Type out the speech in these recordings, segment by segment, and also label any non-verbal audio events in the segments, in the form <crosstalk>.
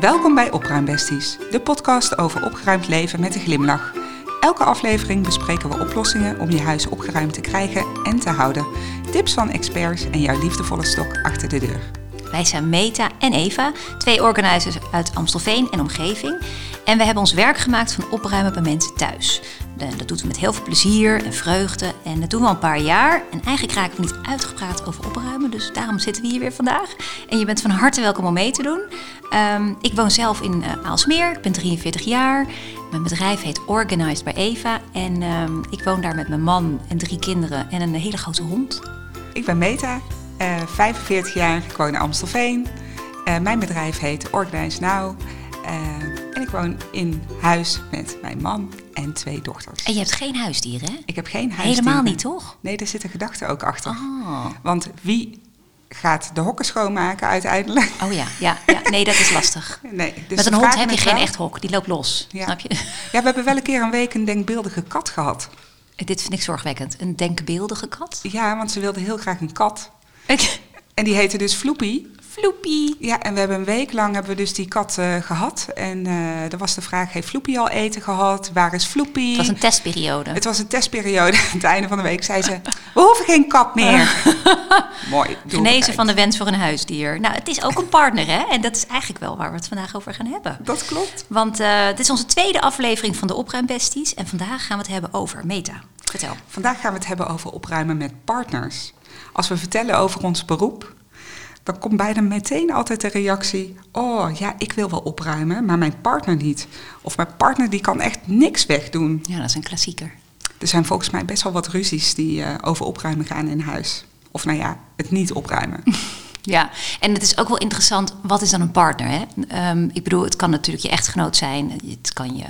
Welkom bij Opruimbesties, de podcast over opgeruimd leven met een glimlach. Elke aflevering bespreken we oplossingen om je huis opgeruimd te krijgen en te houden. Tips van experts en jouw liefdevolle stok achter de deur. Wij zijn Meta en Eva, twee organizers uit Amstelveen en omgeving. En we hebben ons werk gemaakt van opruimen bij mensen thuis. Dat doen we met heel veel plezier en vreugde. En dat doen we al een paar jaar. En eigenlijk raken we niet uitgepraat over opruimen. Dus daarom zitten we hier weer vandaag. En je bent van harte welkom om mee te doen. Ehm, ik woon zelf in uh, Aalsmeer. Ik ben 43 jaar. Mijn bedrijf heet Organized bij Eva. En ehm, ik woon daar met mijn man en drie kinderen en een hele grote hond. Ik ben Meta, uh, 45 jaar. Ik woon in Amstelveen. Uh, mijn bedrijf heet Organize Now. En ik woon in huis met mijn man en twee dochters. En je hebt geen huisdieren, hè? Ik heb geen huisdieren. Helemaal niet, toch? Nee, daar zitten gedachten ook achter. Oh. Want wie gaat de hokken schoonmaken uiteindelijk? Oh ja, ja, ja. nee, dat is lastig. <laughs> Nee, dus Met een hond heb je geen wel. echt hok, die loopt los. Ja. Snap je? Ja, we hebben wel een keer een week een denkbeeldige kat gehad. Dit vind ik zorgwekkend. Een denkbeeldige kat. Ja, want ze wilde heel graag een kat. <laughs> En die heette dus Floepy. Floepie. Ja, en we hebben een week lang hebben we dus die kat eh, gehad. En eh er was de vraag, heeft Floepy al eten gehad? Waar is Floepy? Het was een testperiode. Het was een testperiode. <laughs> Aan het einde van de week zei ze, we hoeven geen kat meer. <laughs> Mooi. Genezen van de wens voor een huisdier. Nou, het is ook een partner, hè? En dat is eigenlijk wel waar we het vandaag over gaan hebben. Dat klopt. Want eh dit is onze tweede aflevering van de Opruimbesties. En vandaag gaan we het hebben over Meta. Vertel. Vandaag gaan we het hebben over opruimen met partners. Als we vertellen over ons beroep, dan komt bijna meteen altijd de reactie: Oh ja, ik wil wel opruimen, maar mijn partner niet. Of mijn partner die kan echt niks wegdoen. Ja, dat is een klassieker. Er zijn volgens mij best wel wat ruzies die eh, over opruimen gaan in huis. Of nou ja, het niet opruimen. <laughs> Ja, en het is ook wel interessant, wat is dan een partner? Hè? Ehm, ik bedoel, het kan natuurlijk je echtgenoot zijn. Het kan je...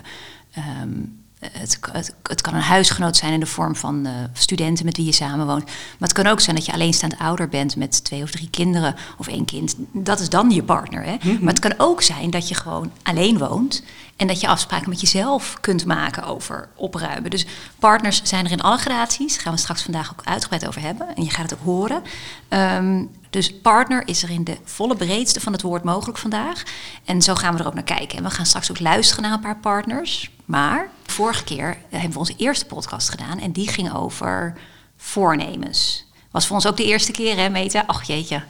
ehm, het, het, het kan een huisgenoot zijn in de vorm van eh, studenten met wie je samenwoont. Maar het kan ook zijn dat je alleenstaand ouder bent met twee of drie kinderen of één kind. Dat is dan je partner. Hè? Maar het kan ook zijn dat je gewoon alleen woont en dat je afspraken met jezelf kunt maken over opruimen. Dus partners zijn er in alle gradaties. Daar gaan we straks vandaag ook uitgebreid over hebben. En je gaat het ook horen. Ehm, dus partner is er in de volle breedste van het woord mogelijk vandaag. En zo gaan we er ook naar kijken. En we gaan straks ook luisteren naar een paar partners. Maar vorige keer hebben we onze eerste podcast gedaan. En die ging over voornemens. Was voor ons ook de eerste keer, hè, Meta? Ach jeetje.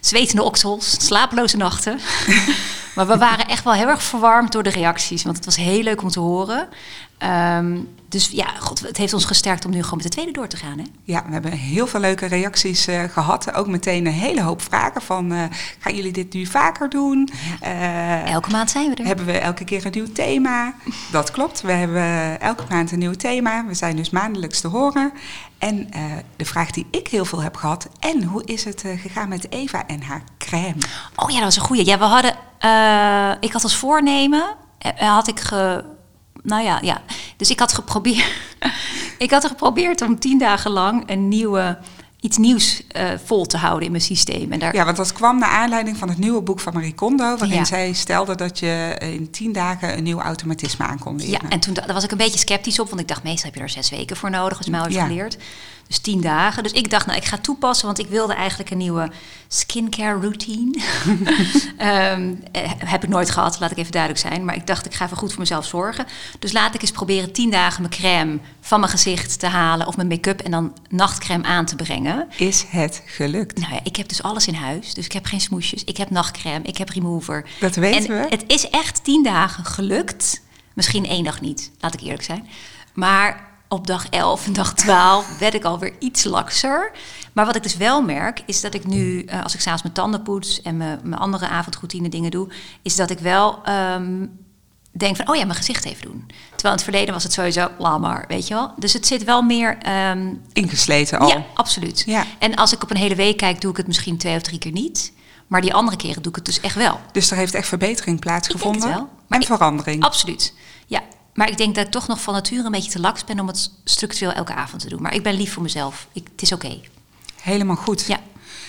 Zwetende oksels, slapeloze nachten. <laughs> maar we waren echt wel heel erg verwarmd door de reacties. Want het was heel leuk om te horen. Ehm, dus ja, God, het heeft ons gesterkt om nu gewoon met de tweede door te gaan. Hè? Ja, we hebben heel veel leuke reacties eh, gehad. Ook meteen een hele hoop vragen van, eh, gaan jullie dit nu vaker doen? Eh, Elke maand zijn we er. hebben we elke keer een nieuw thema? <laughs> Dat klopt, we hebben elke maand een nieuw thema. We zijn dus maandelijks te horen. En de vraag die ik heel veel heb gehad, en hoe is het gegaan met Eva en haar crème? Oh ja, dat was een goeie. Ja, we hadden. ik had als voornemen. had ik ge. Nou ja, ja. Dus ik had geprobeerd. <laughs> ik had geprobeerd om tien dagen lang een nieuwe. Iets nieuws eh, vol te houden in mijn systeem. En daar, Ja, want dat kwam naar aanleiding van het nieuwe boek van Marie Kondo, waarin Ja. zij stelde dat je in tien dagen een nieuw automatisme aan kon leren. Ja, en toen daar was ik een beetje sceptisch op, want ik dacht, meestal heb je er zes weken voor nodig, als mij ooit Ja. geleerd. Dus tien dagen. Dus ik dacht, nou, ik ga toepassen, want ik wilde eigenlijk een nieuwe skincare routine. <laughs> Ehm, eh, heb ik nooit gehad, laat ik even duidelijk zijn. Maar ik dacht, ik ga even goed voor mezelf zorgen. Dus laat ik eens proberen tien dagen mijn crème van mijn gezicht te halen, of mijn make-up en dan nachtcrème aan te brengen. Is het gelukt? Nou ja, ik heb dus alles in huis. Dus ik heb geen smoesjes. Ik heb nachtcrème. Ik heb remover. Dat weten en we. Het is echt tien dagen gelukt. Misschien één dag niet, laat ik eerlijk zijn. Maar op dag 11 en dag 12 werd ik alweer iets lakser. Maar wat ik dus wel merk, is dat ik nu, eh, als ik s'avonds mijn tanden poets en mijn, mijn andere avondroutine dingen doe, is dat ik wel ehm, denk van, oh ja, mijn gezicht even doen. Terwijl in het verleden was het sowieso, laat maar, weet je wel. Dus het zit wel meer ehm, Ingesleten al. ja, absoluut. Ja. En als ik op een hele week kijk, doe ik het misschien twee of drie keer niet. Maar die andere keren doe ik het dus echt wel. Dus er heeft echt verbetering plaatsgevonden. Ik denk het wel. Maar en ik- verandering. Absoluut. Ja. Maar ik denk dat ik toch nog van nature een beetje te laks ben om het structureel elke avond te doen. Maar ik ben lief voor mezelf. Ik, het is oké. Helemaal goed. Ja.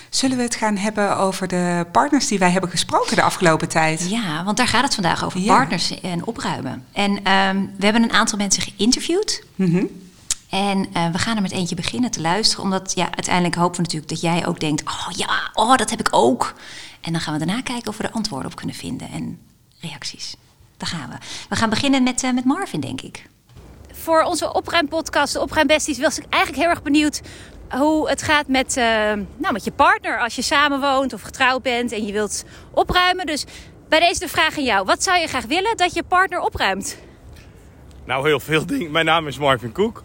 Zullen we het gaan hebben over de partners die wij hebben gesproken de afgelopen tijd? ja, want daar gaat het vandaag over. Ja. Partners en opruimen. En ehm, we hebben een aantal mensen geïnterviewd. Mhm. En eh, we gaan er met eentje beginnen te luisteren. Omdat ja, uiteindelijk hopen we natuurlijk dat jij ook denkt... oh ja, oh, dat heb ik ook. En dan gaan we daarna kijken of we er antwoorden op kunnen vinden. En reacties. Daar gaan we. We gaan beginnen met, uh, met Marvin, denk ik. Voor onze opruimpodcast, de Opruimbesties, was ik eigenlijk heel erg benieuwd hoe het gaat met, uh, nou, met je partner als je samenwoont of getrouwd bent en je wilt opruimen. Dus bij deze de vraag aan jou. Wat zou je graag willen dat je partner opruimt? Nou, heel veel dingen. Mijn naam is Marvin Koek.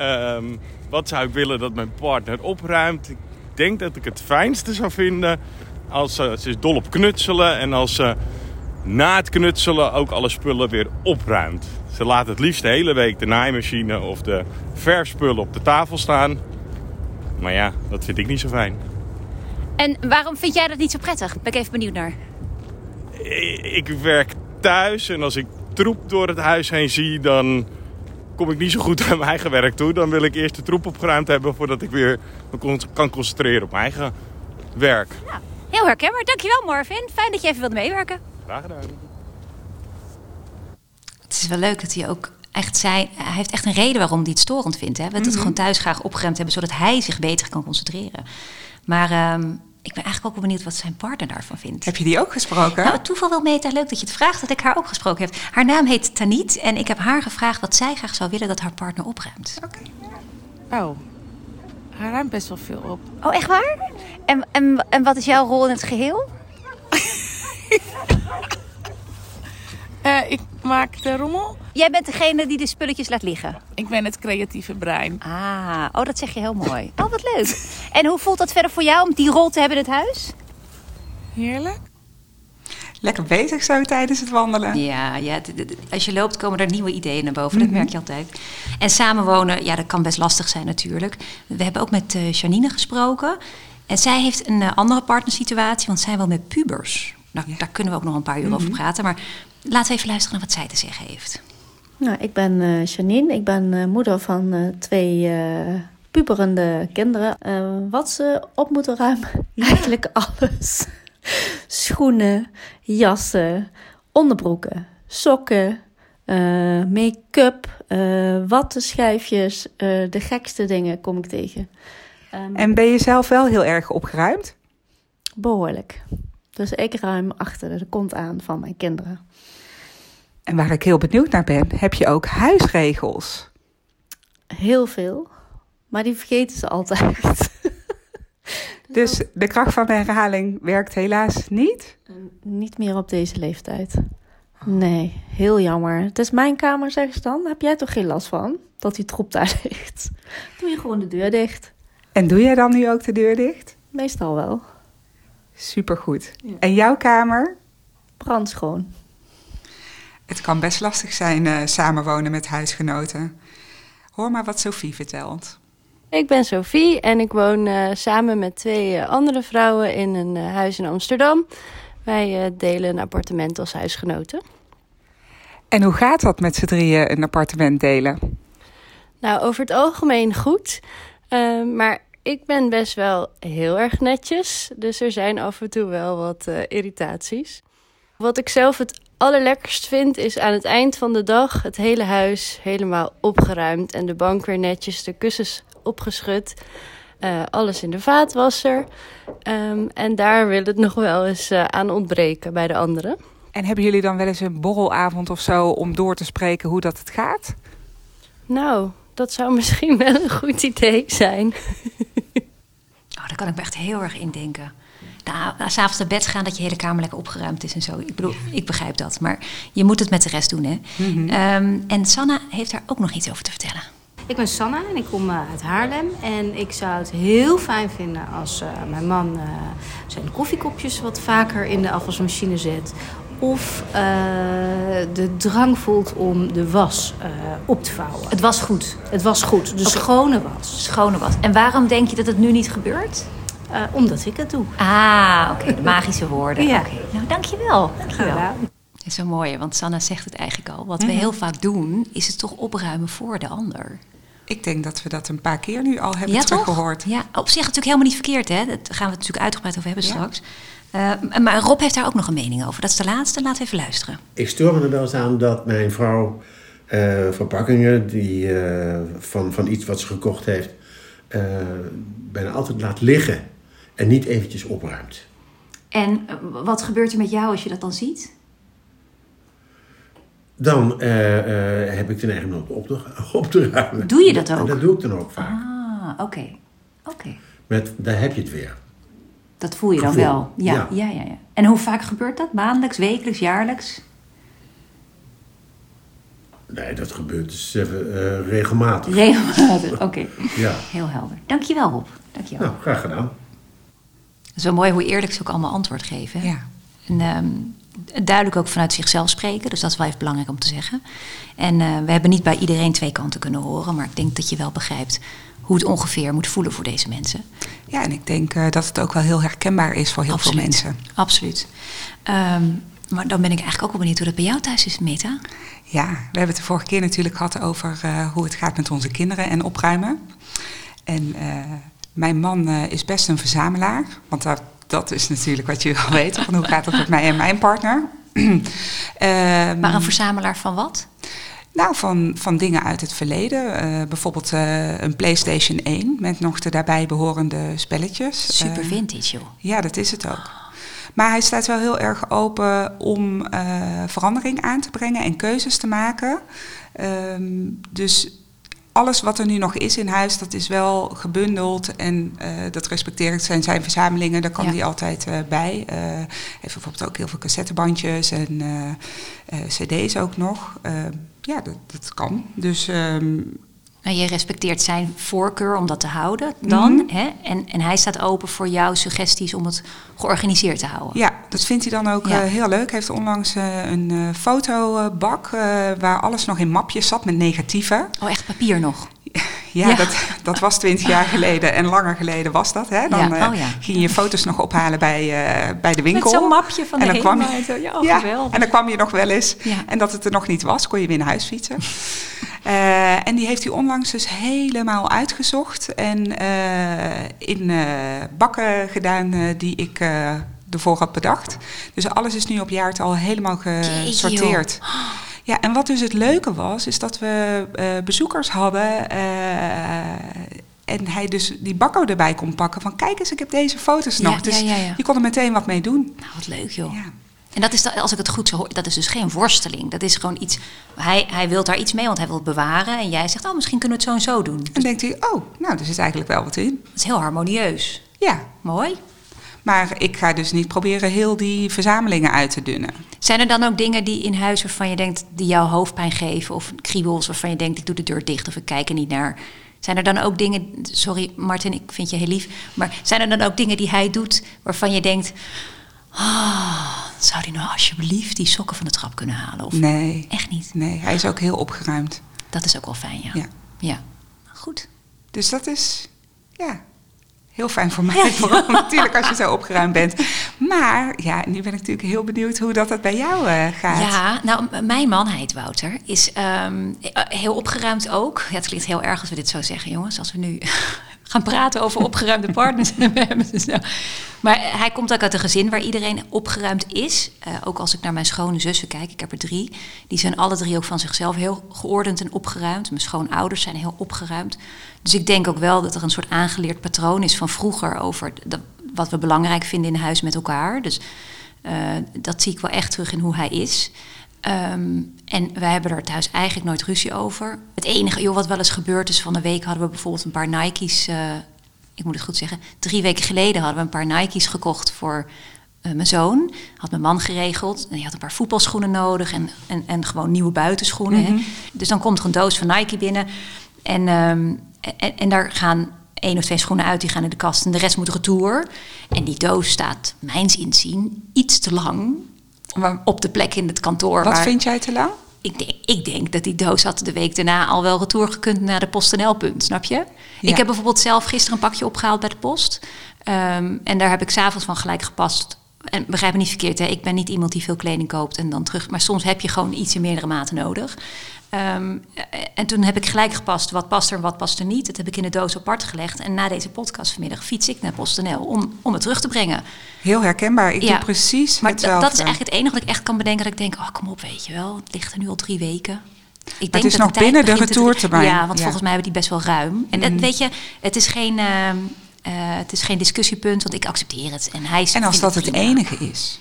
Um, wat zou ik willen dat mijn partner opruimt? Ik denk dat ik het fijnste zou vinden als uh, ze is dol op knutselen en als ze na het knutselen ook alle spullen weer opruimt. Ze laat het liefst de hele week de naaimachine of de verfspullen op de tafel staan. Maar ja, dat vind ik niet zo fijn. En waarom vind jij dat niet zo prettig? Ben ik even benieuwd naar. Ik werk thuis en als ik troep door het huis heen zie, dan kom ik niet zo goed <laughs> aan mijn eigen werk toe. Dan wil ik eerst de troep opgeruimd hebben voordat ik weer me kan concentreren op mijn eigen werk. Ja, heel herkenbaar. Dankjewel Marvin. Fijn dat je even wilde meewerken. Graag gedaan. Het is wel leuk dat hij ook echt zei... Hij heeft echt een reden waarom hij het storend vindt. Hè? We het mhm. gewoon thuis graag opgeruimd hebben... zodat hij zich beter kan concentreren. Maar... Um, ik ben eigenlijk ook wel benieuwd wat zijn partner daarvan vindt. Heb je die ook gesproken? Nou, toeval wel meta. Leuk dat je het vraagt dat ik haar ook gesproken heb. Haar naam heet Taniet en ik heb haar gevraagd wat zij graag zou willen dat haar partner opruimt. Oké. Oh, hij ruimt best wel veel op. Oh, echt waar? En, en, en wat is jouw rol in het geheel? <laughs> uh, ik maak de rommel. Jij bent degene die de spulletjes laat liggen? Ik ben het creatieve brein. Ah, oh, dat zeg je heel mooi. Oh, wat leuk. <laughs> En hoe voelt dat verder voor jou om die rol te hebben in het huis? Heerlijk. Lekker bezig zo tijdens het wandelen. Ja, ja als je loopt komen er nieuwe ideeën naar boven. Dat mhm. merk je altijd. En samenwonen, ja, dat kan best lastig zijn natuurlijk. We hebben ook met uh, Janine gesproken. En zij heeft een uh, andere partnersituatie, want zij wel met pubers. Nou, Daar kunnen we ook nog een paar uur over mhm. praten. Maar laten we even luisteren naar wat zij te zeggen heeft. Nou, ik ben uh, Janine. Ik ben uh, moeder van uh, twee puberende kinderen. wat ze op moeten ruimen? <laughs> Eigenlijk alles. Schoenen, jassen, onderbroeken, sokken, make-up, wattenschijfjes. de gekste dingen kom ik tegen. Um, en ben je zelf wel heel erg opgeruimd? Behoorlijk. Dus ik ruim achter de kont aan van mijn kinderen. En waar ik heel benieuwd naar ben, heb je ook huisregels? Heel veel, maar die vergeten ze altijd. <laughs> <laughs> dus de kracht van de herhaling werkt helaas niet? Niet meer op deze leeftijd. Nee, heel jammer. Het is mijn kamer, zeg ze dan. Heb jij toch geen last van dat die troep daar <laughs> ligt? Doe je gewoon de deur dicht. En doe jij dan nu ook de deur dicht? Meestal wel. Supergoed. Ja. En jouw kamer? Brandschoon. Het kan best lastig zijn uh, samenwonen met huisgenoten. Hoor maar wat Sophie vertelt. Ik ben Sophie en ik woon uh, samen met twee uh, andere vrouwen in een huis in Amsterdam. Wij delen een appartement als huisgenoten. En hoe gaat dat met z'n drieën een appartement delen? Nou, over het algemeen goed. maar ik ben best wel heel erg netjes. Dus er zijn af en toe wel wat irritaties. Wat ik zelf het allerlekkerst vind is aan het eind van de dag het hele huis helemaal opgeruimd en de bank weer netjes, de kussens opgeschud. Uh, alles in de vaatwasser. Um, en daar wil het <laughs> nog wel eens uh, aan ontbreken bij de anderen. En hebben jullie dan wel eens een borrelavond of zo om door te spreken hoe dat het gaat? Nou, dat zou misschien wel een goed idee zijn. <laughs> oh, daar kan ik me echt heel erg in denken nou, s'avonds naar bed gaan dat je hele kamer lekker opgeruimd is en zo. Ik bedoel, ik begrijp dat. Maar je moet het met de rest doen, hè. Mhm. Ehm, en Sanna heeft daar ook nog iets over te vertellen. Ik ben Sanna en ik kom uh, uit Haarlem. En ik zou het heel fijn vinden als uh, mijn man uh, zijn koffiekopjes wat vaker in de afwasmachine zet. Of de drang voelt om de was op te vouwen. Het was goed. Het was goed. De schone was. Schone was. En waarom denk je dat het nu niet gebeurt? Uh, omdat ik het doe. Ah, oké. de <laughs> magische woorden. ja. Okay. Nou, dankjewel. Dankjewel. Dat is zo mooi, want Sanna zegt het eigenlijk al. Wat we mhm. heel vaak doen, is het toch opruimen voor de ander. Ik denk dat we dat een paar keer nu al hebben ja, teruggehoord. Ja, op zich natuurlijk helemaal niet verkeerd. Hè? Dat gaan we natuurlijk uitgebreid over hebben straks. Uh, maar Rob heeft daar ook nog een mening over. Dat is de laatste. We even luisteren. Ik stoor me er wel eens aan dat mijn vrouw uh, verpakkingen die, uh, van, van iets wat ze gekocht heeft... bijna altijd laat liggen en niet eventjes opruimt. En eh, wat gebeurt er met jou als je dat dan ziet? dan eh, eh, heb ik de neiging om op te, <laughs> op te ruimen. Doe je dat ook? En dat doe ik dan ook vaak. Ah, oké. Oké. Met, daar heb je het weer. Dat voel je dan wel. Ja, ja. Ja. Ja, ja, En hoe vaak gebeurt dat? Maandelijks, wekelijks, jaarlijks? Nee, dat gebeurt dus even eh, regelmatig. Regelmatig. <laughs> Oké. Ja. Heel helder. Dankjewel, Rob. Dankjewel. Nou, graag gedaan. Het is wel mooi hoe eerlijk ze ook allemaal antwoord geven. hè? Ja. En ehm, duidelijk ook vanuit zichzelf spreken. Dus dat is wel even belangrijk om te zeggen. En eh, we hebben niet bij iedereen twee kanten kunnen horen. Maar ik denk dat je wel begrijpt hoe het ongeveer moet voelen voor deze mensen. Ja, en ik denk eh, dat het ook wel heel herkenbaar is voor heel veel mensen. Absoluut. Ehm, maar dan ben ik eigenlijk ook wel benieuwd hoe dat bij jou thuis is, Meta. Ja, we hebben het de vorige keer natuurlijk gehad over eh, hoe het gaat met onze kinderen en opruimen. En mijn man is best een verzamelaar, want dat, dat is natuurlijk wat je wil weten, van hoe gaat het met mij en mijn partner. <clears throat> Ehm, Maar een verzamelaar van wat? Nou, van, van dingen uit het verleden. Eh, bijvoorbeeld eh, een PlayStation 1 met nog de daarbij behorende spelletjes. Super Eh, vintage, joh. ja, dat is het ook. Maar hij staat wel heel erg open om verandering aan te brengen en keuzes te maken. Ehm, dus alles wat er nu nog is in huis, dat is wel gebundeld en eh, dat respecteer ik. Zijn zijn verzamelingen, daar kan Ja. hij altijd eh, bij. Hij heeft bijvoorbeeld ook heel veel cassettebandjes en cd's ook nog. Ja, dat, dat kan. Dus ehm, Nou, je respecteert zijn voorkeur om dat te houden dan. Mhm. Hè? En, en hij staat open voor jouw suggesties om het georganiseerd te houden. Ja, dat vindt hij dan ook Ja. eh, heel leuk. Hij heeft onlangs eh, een eh, fotobak waar alles nog in mapjes zat met negatieven. Oh, echt papier nog? <laughs> Ja, Ja. Dat, dat was twintig jaar geleden en langer geleden was dat. Hè? Dan Ja, oh ja. ging je foto's nog ophalen bij, bij de winkel. Met zo'n mapje van en de dan kwam HEMA je, en oh, en dan kwam je nog wel eens. En dat het er nog niet was, kon je weer naar huis fietsen. <laughs> Eh, en die heeft hij onlangs dus helemaal uitgezocht. En eh, in eh, bakken gedaan die ik ervoor had bedacht. Dus alles is nu op jaartal helemaal gesorteerd. Ja, en wat dus het leuke was, is dat we bezoekers hadden. en hij dus die bakko erbij kon pakken. Van kijk eens, ik heb deze foto's Ja, nog. Dus ja. je kon er meteen wat mee doen. Nou, wat leuk joh. En dat is, da- als ik het goed zo hoor, dat is dus geen worsteling. Dat is gewoon iets, hij, hij wil daar iets mee, want hij wil het bewaren. En jij zegt, oh, misschien kunnen we het zo en zo doen. En dan denkt hij, oh, nou, er zit eigenlijk wel wat in. Dat is heel harmonieus. Ja, Mooi. maar ik ga dus niet proberen heel die verzamelingen uit te dunnen. Zijn er dan ook dingen die in huis waarvan je denkt, die jou hoofdpijn geven? Of kriebels waarvan je denkt, ik doe de deur dicht of ik kijk er niet naar? Zijn er dan ook dingen, sorry Martin, ik vind je heel lief. Maar zijn er dan ook dingen die hij doet waarvan je denkt, ah, zou die nou alsjeblieft die sokken van de trap kunnen halen? Of Nee, echt niet? nee, hij is ook heel opgeruimd. Dat is ook wel fijn, ja. Ja. Ja, goed. Dus dat is, ja, heel fijn voor mij. <laughs> Vooral natuurlijk als je zo opgeruimd bent. Maar ja, nu ben ik natuurlijk heel benieuwd hoe dat, dat bij jou eh, gaat. Ja, nou, mijn man, hij heet Wouter, is ehm, eh, heel opgeruimd ook. Ja, het klinkt heel erg als we dit zo zeggen, jongens. Als we nu gaan praten over opgeruimde <laughs> partners. Maar hij komt ook uit een gezin waar iedereen opgeruimd is. Eh, ook als ik naar mijn schone zussen kijk, ik heb er drie. Die zijn alle drie ook van zichzelf heel geordend en opgeruimd. Mijn schoonouders zijn heel opgeruimd. Dus ik denk ook wel dat er een soort aangeleerd patroon is van vroeger over de- wat we belangrijk vinden in huis met elkaar. Dus eh, dat zie ik wel echt terug in hoe hij is. Ehm, en wij hebben er thuis eigenlijk nooit ruzie over. Het enige joh, wat wel eens gebeurd is, van de week hadden we bijvoorbeeld een paar Nike's. eh, ik moet het goed zeggen. Drie weken geleden hadden we een paar Nike's gekocht voor eh, mijn zoon. Had mijn man geregeld. En die had een paar voetbalschoenen nodig en, en, en gewoon nieuwe buitenschoenen. hè. Dus dan komt er een doos van Nike binnen. En, ehm, en, en daar gaan één of twee schoenen uit, die gaan in de kast en de rest moet retour. En die doos staat, mijns inzien, iets te lang Op de plek in het kantoor. wat waar- vind jij te lang? ik denk, ik denk dat die doos had de week daarna al wel retour gekund naar de PostNL-punt, snap je? Ja. Ik heb bijvoorbeeld zelf gisteren een pakje opgehaald bij de post. Ehm, en daar heb ik s'avonds van gelijk gepast. En begrijp me niet verkeerd, hè? ik ben niet iemand die veel kleding koopt en dan terug. Maar soms heb je gewoon iets in meerdere maten nodig. Ehm, en toen heb ik gelijk gepast wat past er en wat past er niet. Dat heb ik in de doos apart gelegd. En na deze podcast vanmiddag fiets ik naar PostNL om, om het terug te brengen. Heel herkenbaar. Ik Ja, doe precies Maar hetzelfde. dat is eigenlijk het enige wat ik echt kan bedenken. Dat ik denk, oh kom op, weet je wel. Het ligt er nu al drie weken. Ik denk is dat nog tijd binnen de retourtermijn. Ja, want Ja. volgens mij hebben die best wel ruim. En dat, weet je, het is geen... ehm, eh, het is geen discussiepunt, want ik accepteer het. En, hij En als dat het enige is.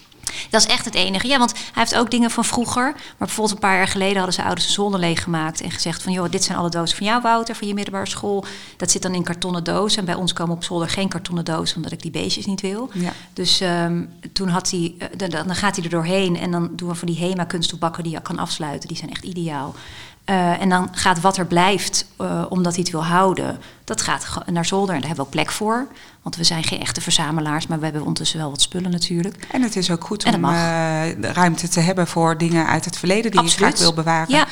Dat is echt het enige. Ja, want hij heeft ook dingen van vroeger. Maar bijvoorbeeld een paar jaar geleden hadden zijn ouders de zolder leeggemaakt. En gezegd van, joh, dit zijn alle dozen van jou, Wouter, van je middelbare school. Dat zit dan in kartonnen dozen. En bij ons komen op zolder geen kartonnen dozen, omdat ik die beestjes niet wil. Ja. Dus ehm, toen had hij, eh, dan, dan gaat hij er doorheen. En dan doen we van die HEMA kunststoelbakken die je kan afsluiten. Die zijn echt ideaal. Uh, en dan gaat wat er blijft, uh, omdat hij het wil houden, dat gaat naar zolder. En daar hebben we ook plek voor. Want we zijn geen echte verzamelaars, maar we hebben ondertussen wel wat spullen natuurlijk. En het is ook goed om uh, ruimte te hebben voor dingen uit het verleden die Absoluut. je graag wil bewaren. Ja.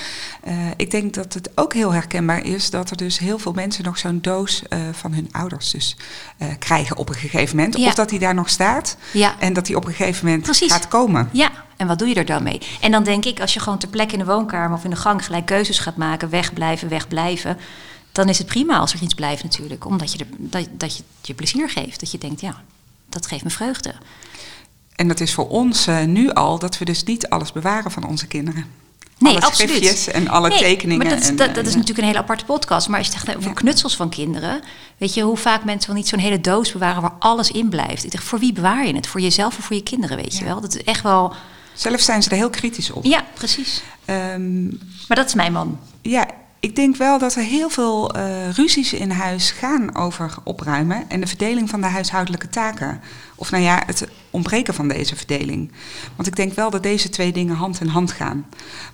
ik denk dat het ook heel herkenbaar is dat er dus heel veel mensen nog zo'n doos van hun ouders dus krijgen op een gegeven moment. Ja. Of dat die daar nog staat ja. en dat die op een gegeven moment Precies. gaat komen. Ja, en wat doe je er dan mee? En dan denk ik, als je gewoon ter plekke in de woonkamer of in de gang gelijk keuzes gaat maken, wegblijven, wegblijven, dan is het prima als er iets blijft natuurlijk. Omdat je, er, dat, dat je je plezier geeft. Dat je denkt, ja, dat geeft me vreugde. En dat is voor ons uh, nu al dat we dus niet alles bewaren van onze kinderen. Nee, alle absoluut. schriftjes en alle nee, tekeningen. Maar dat, is, en, dat, dat is natuurlijk een hele aparte podcast. Maar als je echt over ja. knutsels van kinderen. Weet je hoe vaak mensen wel niet zo'n hele doos bewaren waar alles in blijft. Ik dacht, voor wie bewaar je het? Voor jezelf of voor je kinderen, weet je wel? Dat is echt wel. Zelf zijn ze er heel kritisch op. Ja, precies. Um, maar dat is mijn man. Ja, ik denk wel dat er heel veel uh, ruzies in huis gaan over opruimen en de verdeling van de huishoudelijke taken. Of nou ja, het ontbreken van deze verdeling. Want ik denk wel dat deze twee dingen hand in hand gaan.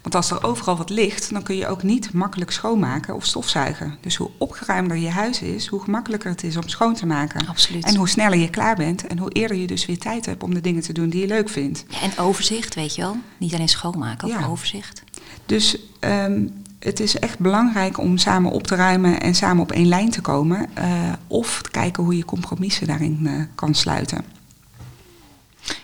Want als er overal wat ligt, dan kun je ook niet makkelijk schoonmaken of stofzuigen. Dus hoe opgeruimder je huis is, hoe gemakkelijker het is om schoon te maken. Absoluut. En hoe sneller je klaar bent en hoe eerder je dus weer tijd hebt om de dingen te doen die je leuk vindt. Ja, en overzicht, weet je wel. Niet alleen schoonmaken, ook ja. overzicht. Dus um, het is echt belangrijk om samen op te ruimen en samen op één lijn te komen. Uh, of te kijken hoe je compromissen daarin uh, kan sluiten.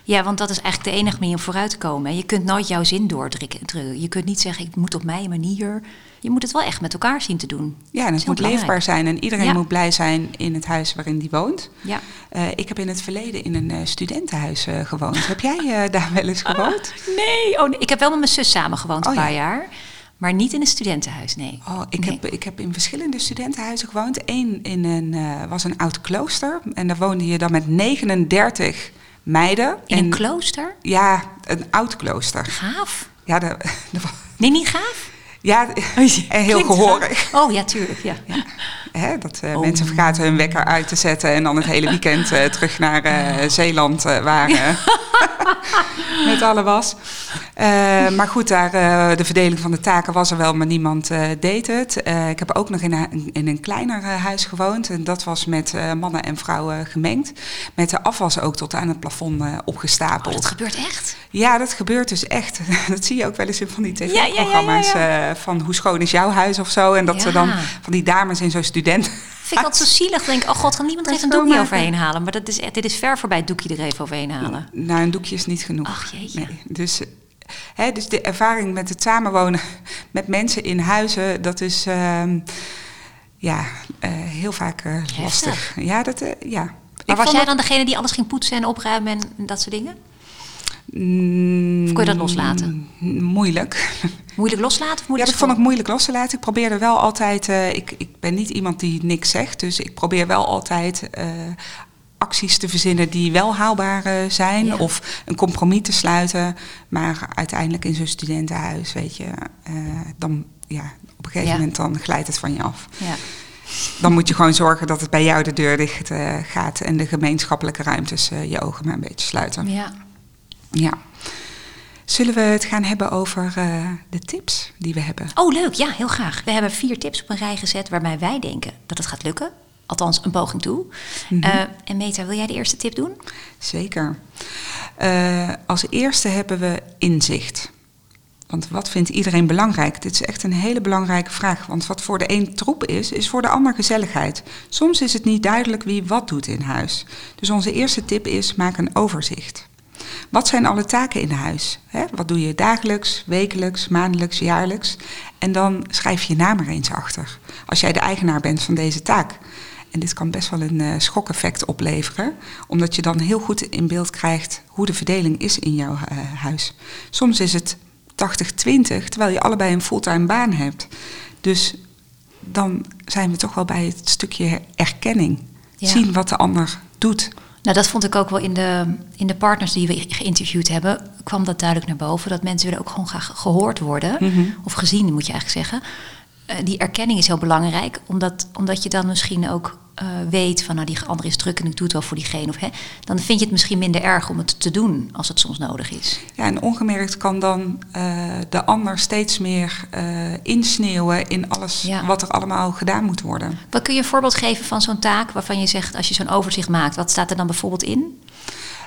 Ja, want dat is eigenlijk de enige manier om vooruit te komen. Je kunt nooit jouw zin doordrukken. Je kunt niet zeggen, ik moet op mijn manier. Je moet het wel echt met elkaar zien te doen. Ja, en het moet belangrijk. leefbaar zijn. En iedereen ja. moet blij zijn in het huis waarin die woont. Ja. Uh, ik heb in het verleden in een uh, studentenhuis uh, gewoond. heb jij <laughs> daar wel eens gewoond? Ah, nee. Oh, nee, ik heb wel met mijn zus samen gewoond, oh, een paar ja. jaar. Maar niet in een studentenhuis, nee. Oh, ik, nee. heb, ik heb in verschillende studentenhuizen gewoond. Eén in een, uh, was een oud klooster. En daar woonde je dan met 39 meiden. In en, een klooster? Ja, een oud klooster. Gaaf? Ja, de, <laughs> de, nee, niet gaaf? Ja, en heel gehoorig. Oh ja, tuurlijk. Ja. ja. Hè, dat uh, oh. mensen vergaten hun wekker uit te zetten en dan het hele weekend uh, terug naar Zeeland waren. <laughs> <laughs> met alle was. maar goed, daar, de verdeling van de taken was er wel, maar niemand deed het. ik heb ook nog in een, in een kleiner huis gewoond. En dat was met mannen en vrouwen gemengd. Met de afwas ook tot aan het plafond opgestapeld. Oh, dat gebeurt echt? Ja, dat gebeurt dus echt. <laughs> dat zie je ook wel eens in van die tv-programma's. Ja, ja, ja, van hoe schoon is jouw huis of zo. En dat ze dan van die dames in zo'n student. Vind ik altijd zo zielig. denk oh god, kan niemand even een doekje overheen halen? Maar dat is, dit is ver voorbij het doekje er even overheen halen. Nou, een doekje is niet genoeg. Ach jeetje. Nee. Dus, hè, dus de ervaring met het samenwonen met mensen in huizen, dat is uh, ja, uh, heel vaak uh, lastig. Ja, dat, uh, ja. Maar was jij dan degene die alles ging poetsen en opruimen en, en dat soort dingen? Mm, of kun je dat loslaten? Moeilijk. Moeilijk loslaten? Of moeilijk ja, dat vond ik moeilijk los te laten. Ik probeerde wel altijd. Uh, ik, ik ben niet iemand die niks zegt. Dus ik probeer wel altijd uh, acties te verzinnen die wel haalbaar uh, zijn. Ja. Of een compromis te sluiten. Maar uiteindelijk in zo'n studentenhuis, weet je. dan ja, op een gegeven ja. moment dan glijdt het van je af. Ja. Dan moet je gewoon zorgen dat het bij jou de deur dicht gaat. En de gemeenschappelijke ruimtes je ogen maar een beetje sluiten. Ja. Ja. Zullen we het gaan hebben over uh, de tips die we hebben? Oh, leuk. Ja, heel graag. We hebben vier tips op een rij gezet waarbij wij denken dat het gaat lukken. Althans, een poging toe. Mm -hmm. uh, en Meta, wil jij de eerste tip doen? Zeker. Uh, als eerste hebben we inzicht. Want wat vindt iedereen belangrijk? Dit is echt een hele belangrijke vraag. Want wat voor de een troep is, is voor de ander gezelligheid. Soms is het niet duidelijk wie wat doet in huis. Dus onze eerste tip is: maak een overzicht. Wat zijn alle taken in huis? Hè? Wat doe je dagelijks, wekelijks, maandelijks, jaarlijks? En dan schrijf je je naam er eens achter. Als jij de eigenaar bent van deze taak. En dit kan best wel een uh, schokeffect opleveren, omdat je dan heel goed in beeld krijgt hoe de verdeling is in jouw uh, huis. Soms is het 80-20, terwijl je allebei een fulltime baan hebt. Dus dan zijn we toch wel bij het stukje erkenning. Ja. Zien wat de ander doet. Nou, dat vond ik ook wel in de, in de partners die we geïnterviewd hebben, kwam dat duidelijk naar boven. Dat mensen willen ook gewoon graag gehoord worden, Mhm. of gezien moet je eigenlijk zeggen. Eh, die erkenning is heel belangrijk, omdat, omdat je dan misschien ook eh, weet van nou die andere is druk en ik doe het wel voor diegene. Of, hè, dan vind je het misschien minder erg om het te doen als het soms nodig is. Ja, en ongemerkt kan dan eh, de ander steeds meer eh, insneeuwen in alles Ja. wat er allemaal gedaan moet worden. Wat kun je een voorbeeld geven van zo'n taak waarvan je zegt als je zo'n overzicht maakt, wat staat er dan bijvoorbeeld in?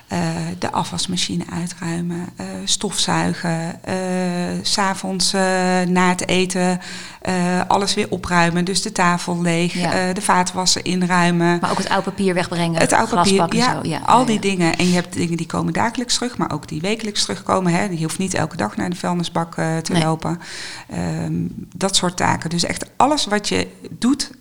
Eh, de afwasmachine uitruimen, eh, stofzuigen, eh, s s'avonds na het eten alles weer opruimen. Dus de tafel leeg, Ja. de vaatwasser inruimen. Maar ook het oud papier wegbrengen, Het oud papier, ja, zo. Ja, al die dingen. En je hebt dingen die komen dagelijks terug, maar ook die wekelijks terugkomen. Hè. Je hoeft niet elke dag naar de vuilnisbak te Nee. lopen. Ehm, dat soort taken. Dus echt alles wat je doet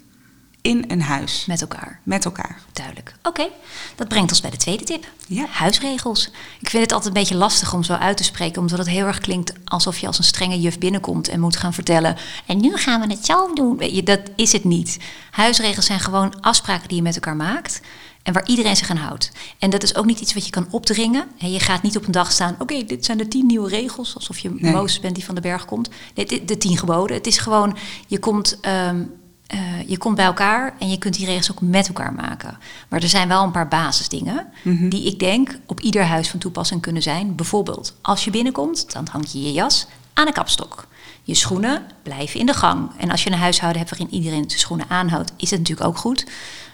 in een huis. Met elkaar. Met elkaar. Duidelijk. Oké, dat brengt ons bij de tweede tip. Ja. Huisregels. Ik vind het altijd een beetje lastig om zo uit te spreken, omdat het heel erg klinkt alsof je als een strenge juf binnenkomt en moet gaan vertellen. En nu gaan we het zo doen. Dat is het niet. Huisregels zijn gewoon afspraken die je met elkaar maakt. En waar iedereen zich aan houdt. En dat is ook niet iets wat je kan opdringen. En je gaat niet op een dag staan. Oké, dit zijn de tien nieuwe regels. Alsof je Nee. Mozes bent die van de berg komt. Nee, de, de tien geboden. Het is gewoon, je komt, ehm, eh, je komt bij elkaar en je kunt die regels ook met elkaar maken. Maar er zijn wel een paar basisdingen Mhm. die ik denk op ieder huis van toepassing kunnen zijn. Bijvoorbeeld, als je binnenkomt, dan hang je je jas aan de kapstok. Je schoenen blijven in de gang. En als je een huishouden hebt waarin iedereen zijn schoenen aanhoudt, is het natuurlijk ook goed.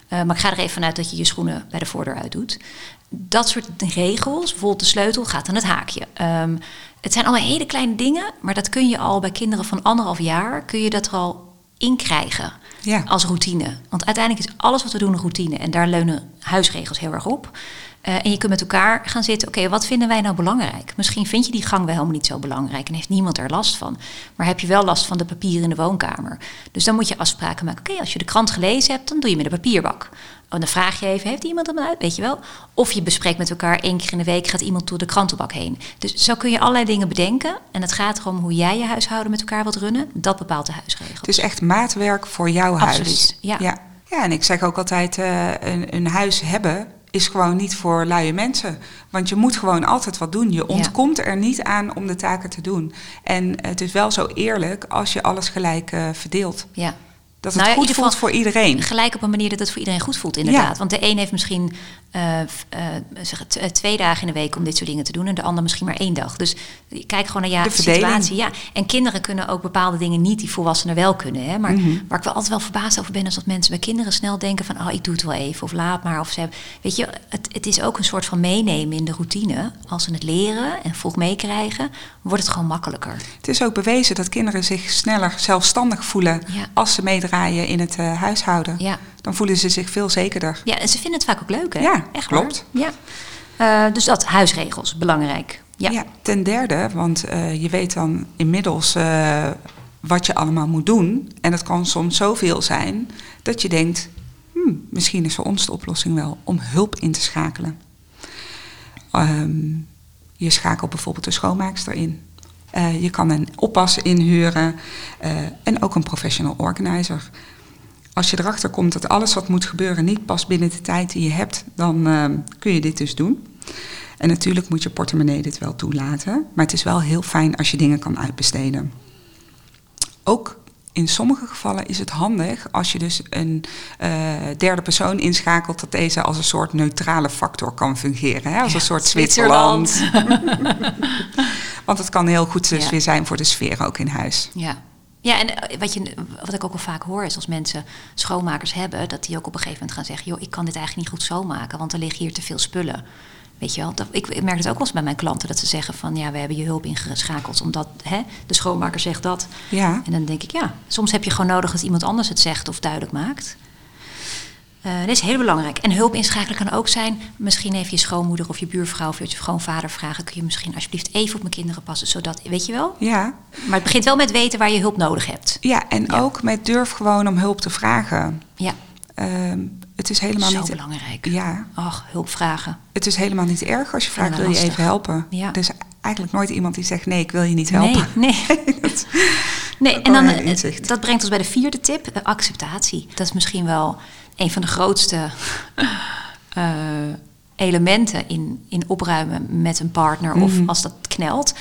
Eh, maar ik ga er even vanuit dat je je schoenen bij de voordeur uit doet. Dat soort regels, bijvoorbeeld de sleutel gaat aan het haakje. Ehm, het zijn allemaal hele kleine dingen, maar dat kun je al bij kinderen van anderhalf jaar, kun je dat er al in krijgen Ja. als routine. Want uiteindelijk is alles wat we doen een routine en daar leunen huisregels heel erg op. Eh, en je kunt met elkaar gaan zitten, oké, wat vinden wij nou belangrijk? Misschien vind je die gang wel helemaal niet zo belangrijk en heeft niemand er last van. Maar heb je wel last van de papieren in de woonkamer? Dus dan moet je afspraken maken. Oké, als je de krant gelezen hebt, dan doe je met de papierbak. En dan vraag je even, heeft iemand hem uit? Weet je wel? Of je bespreekt met elkaar één keer in de week, gaat iemand door de krantenbak heen. Dus zo kun je allerlei dingen bedenken. En het gaat erom hoe jij je huishouden met elkaar wilt runnen. Dat bepaalt de huisregel. Het is echt maatwerk voor jouw huis. Absoluut, ja. ja. Ja, en ik zeg ook altijd, eh, een, een huis hebben is gewoon niet voor luie mensen. Want je moet gewoon altijd wat doen. Je ontkomt er niet aan om de taken te doen. En het is wel zo eerlijk als je alles gelijk eh, verdeelt. Ja. Dat het Nou ja, goed voelt voor iedereen. Gelijk op een manier dat het voor iedereen goed voelt, inderdaad. Ja. Want de een heeft misschien eh, eh, zeg eh, twee dagen in de week om dit soort dingen te doen... en de ander misschien maar één dag. Dus je kijkt gewoon naar ja, De situatie. Ja. En kinderen kunnen ook bepaalde dingen niet die volwassenen wel kunnen. Hè? Maar Mhm. waar ik wel altijd wel verbaasd over ben... is dat mensen bij kinderen snel denken van... oh, ik doe het wel even of laat maar. Of ze hebben, weet je, het, het is ook een soort van meenemen in de routine. Als ze het leren en vroeg meekrijgen, wordt het gewoon makkelijker. Het is ook bewezen dat kinderen zich sneller zelfstandig voelen Ja. als ze meedraaien in het eh, huishouden. Ja. Dan voelen ze zich veel zekerder. Ja, en ze vinden het vaak ook leuk, hè? Ja, Echt klopt. waar. Ja. Eh, dus dat, huisregels, belangrijk. Ja. Ja. ten derde, want eh, je weet dan inmiddels wat je allemaal moet doen. En het kan soms zoveel zijn dat je denkt, hmm, misschien is voor ons de oplossing wel om hulp in te schakelen. Ehm, je schakelt bijvoorbeeld de schoonmaakster in. Eh, je kan een oppas inhuren eh, en ook een professional organizer. Als je erachter komt dat alles wat moet gebeuren niet past binnen de tijd die je hebt, dan eh, kun je dit dus doen. En natuurlijk moet je portemonnee dit wel toelaten, maar het is wel heel fijn als je dingen kan uitbesteden. Ook in sommige gevallen is het handig als je dus een derde persoon inschakelt, dat deze als een soort neutrale factor kan fungeren. Hè? Als Ja, een soort Zwitserland. Zwitserland. <laughs> Want het kan heel goed dus Ja. weer zijn voor de sfeer ook in huis. Ja. Ja, en eh, wat, je, wat ik ook wel vaak hoor is als mensen schoonmakers hebben, dat die ook op een gegeven moment gaan zeggen: joh, ik kan dit eigenlijk niet goed schoonmaken, want er liggen hier te veel spullen. Weet je wel, dat, ik merk het ook wel eens bij mijn klanten dat ze zeggen van ja, we hebben je hulp ingeschakeld omdat hè, de schoonmaker zegt dat. Ja. En dan denk ik ja, soms heb je gewoon nodig dat iemand anders het zegt of duidelijk maakt. Eh dat is heel belangrijk. En hulp inschakelen kan ook zijn, misschien even je schoonmoeder of je buurvrouw of je schoonvader vragen, kun je misschien alsjeblieft even op mijn kinderen passen, zodat, weet je wel? Ja, Maar het begint wel met weten waar je hulp nodig hebt. ja en Ja. ook met durf gewoon om hulp te vragen. Ja, Ehm, het is helemaal zo niet belangrijk. Ja, Ach, hulp vragen. het is helemaal niet erg als je vraagt wil je even helpen. Ja. Er is eigenlijk nooit iemand die zegt nee, ik wil je niet helpen. Nee, nee. <laughs> <laughs> Nee en dan, eh, inzicht. dat brengt ons bij de vierde tip, eh, acceptatie. Dat is misschien wel een van de grootste, <laughs> eh, elementen in, in opruimen met een partner of Mhm. als dat knelt.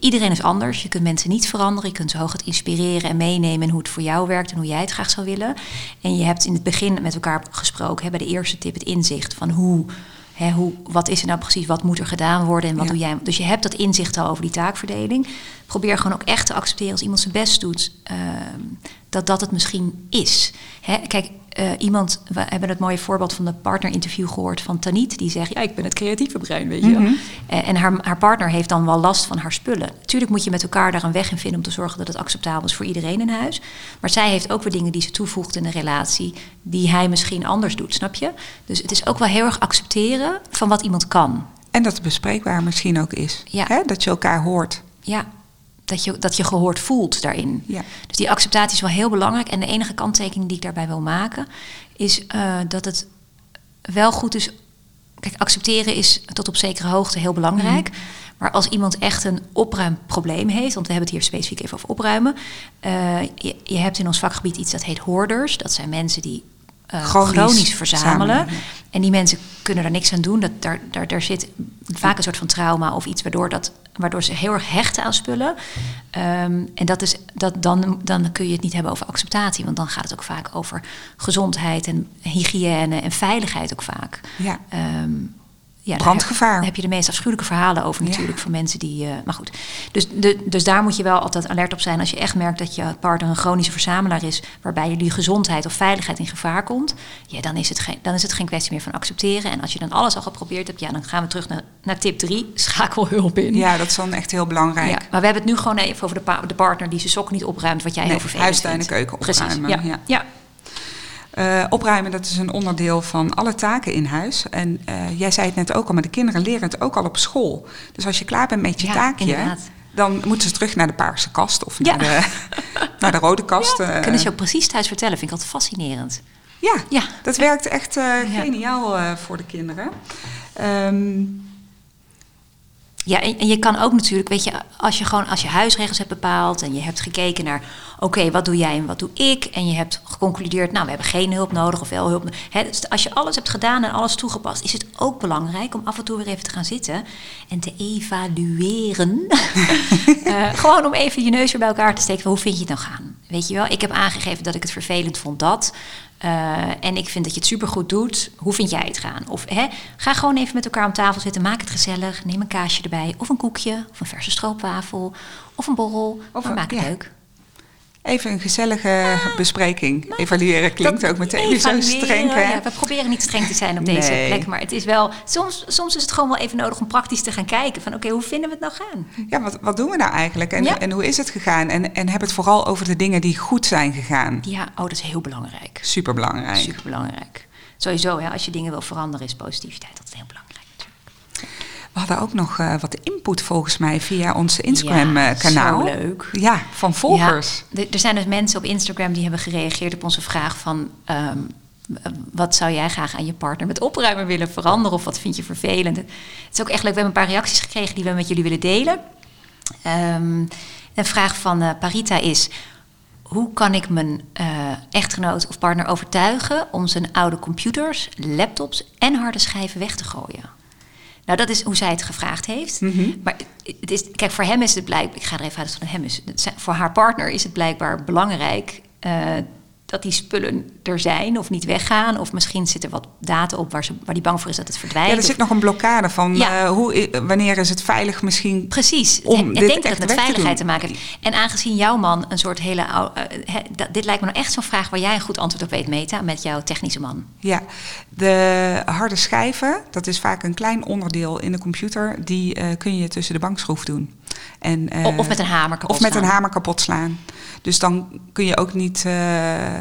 Iedereen is anders. Je kunt mensen niet veranderen. Je kunt ze hooguit inspireren en meenemen in hoe het voor jou werkt en hoe jij het graag zou willen. En je hebt in het begin met elkaar gesproken, hè, bij de eerste tip, het inzicht van hoe. Hè, hoe, wat is er nou precies, wat moet er gedaan worden en wat Ja. doe jij? Dus je hebt dat inzicht al over die taakverdeling. Probeer gewoon ook echt te accepteren als iemand zijn best doet, ehm, dat dat het misschien is. Hè, kijk, eh, iemand, we hebben het mooie voorbeeld van de partnerinterview gehoord van Taniet, die zegt: Ja, ik ben het creatieve brein, weet je. Eh, En haar, haar partner heeft dan wel last van haar spullen. Tuurlijk moet je met elkaar daar een weg in vinden om te zorgen dat het acceptabel is voor iedereen in huis. Maar zij heeft ook weer dingen die ze toevoegt in een relatie die hij misschien anders doet, snap je? Dus het is ook wel heel erg accepteren van wat iemand kan. En dat het bespreekbaar misschien ook is. Ja. Hè? Dat je elkaar hoort. Ja, dat je, dat je gehoord voelt daarin. Ja. Dus die acceptatie is wel heel belangrijk. En de enige kanttekening die ik daarbij wil maken, is eh, dat het wel goed is. Kijk, accepteren is tot op zekere hoogte heel belangrijk. Maar als iemand echt een opruimprobleem heeft, want we hebben het hier specifiek even over opruimen. eh, je, je hebt in ons vakgebied iets dat heet hoorders. Dat zijn mensen die eh, Chronisch chronisch, verzamelen. ja. En die mensen kunnen daar niks aan doen. Dat, daar, daar, daar zit vaak een soort van trauma of iets waardoor, dat, waardoor ze heel erg hechten aan spullen. Ehm, en dat is, dat, dan, dan kun je het niet hebben over acceptatie. Want dan gaat het ook vaak over gezondheid en hygiëne en veiligheid ook vaak. Ja. Ehm, ja, Brandgevaar. heb- Daar heb je de meest afschuwelijke verhalen over Ja. natuurlijk van mensen die. eh, maar goed, dus, de, dus daar moet je wel altijd alert op zijn als je echt merkt dat je partner een chronische verzamelaar is, waarbij jullie gezondheid of veiligheid in gevaar komt. Ja, dan is het geen, dan is het geen kwestie meer van accepteren. En als je dan alles al geprobeerd hebt, ja, dan gaan we terug naar, naar tip 3, schakel hulp in. Ja, dat is dan echt heel belangrijk. Ja, maar we hebben het nu gewoon even over de, pa- de partner die zijn sokken niet opruimt, wat jij Nee, heel vervelend huistuin en vindt. keuken Precies, opruimen, Ja. ja. Ja. Eh, opruimen, dat is een onderdeel van alle taken in huis. En eh, jij zei het net ook al, maar de kinderen leren het ook al op school. Dus als je klaar bent met je Ja, taakje, inderdaad. dan moeten ze terug naar de paarse kast of Ja. naar, de, <laughs> naar de rode kast. eh. Kunnen ze ook precies thuis vertellen, vind ik altijd fascinerend. ja, Ja. dat werkt echt Ja. geniaal voor de kinderen. Ehm, Ja, en, en je kan ook natuurlijk, weet je, als je gewoon als je huisregels hebt bepaald en je hebt gekeken naar, oké, wat doe jij en wat doe ik? En je hebt geconcludeerd, nou, we hebben geen hulp nodig of wel hulp. no- Hè, dus als je alles hebt gedaan en alles toegepast, is het ook belangrijk om af en toe weer even te gaan zitten en te evalueren. <laughs> Eh, gewoon om even je neus weer bij elkaar te steken. Hoe vind je het nou gaan? Weet je wel, ik heb aangegeven dat ik het vervelend vond dat. Eh, en ik vind dat je het supergoed doet. Hoe vind jij het gaan? Of hè, ga gewoon even met elkaar om tafel zitten. Maak het gezellig. Neem een kaasje erbij. Of een koekje. Of een verse stroopwafel. Of een borrel. Of maar maak het ja. leuk. Even een gezellige bespreking. Evalueren klinkt ook meteen weer zo streng. Hè? ja, we proberen niet streng te zijn op deze Nee. plek. Maar het is wel, soms, soms is het gewoon wel even nodig om praktisch te gaan kijken. Van oké, hoe vinden we het nou gaan? Ja, wat, wat doen we nou eigenlijk? En, Ja. en hoe is het gegaan? En, en heb het vooral over de dingen die goed zijn gegaan. Ja, oh, dat is heel belangrijk. Super belangrijk. Super belangrijk. Sowieso, hè, als je dingen wil veranderen, is positiviteit altijd heel belangrijk. We hadden ook nog eh, wat input volgens mij via ons Ja, Instagram-kanaal. zo leuk. Ja, van volgers. Ja, er- zijn dus mensen op Instagram die hebben gereageerd op onze vraag van... ehm, wat zou jij graag aan je partner met opruimen willen veranderen? Of wat vind je vervelend? Het is ook echt leuk. We hebben een paar reacties gekregen die we met jullie willen delen. Ehm, een vraag van eh, Parita is... Hoe kan ik mijn eh, echtgenoot of partner overtuigen... om zijn oude computers, laptops en harde schijven weg te gooien? Nou, dat is hoe zij het gevraagd heeft. Mhm. Maar het is, kijk, voor hem is het blijkbaar... Ik ga er even uit van hem is. het Voor haar partner is het blijkbaar belangrijk... eh, dat die spullen er zijn of niet weggaan. Of misschien zit er wat data op waar, ze, waar die bang voor is dat het verdwijnt. Ja, er Of- zit nog een blokkade van Ja. eh, hoe, wanneer is het veilig misschien. Precies. om ik dit denk dat het met te veiligheid te, maken heeft. En aangezien jouw man een soort hele... dat- dit lijkt me nou echt zo'n vraag waar jij een goed antwoord op weet, Meta, met jouw technische man. Ja, de harde schijven, dat is vaak een klein onderdeel in de computer, die eh, kun je tussen de bankschroef doen. En, of met een hamer kapot Of met slaan. een hamer kapot slaan. Dus dan kun je ook niet, eh,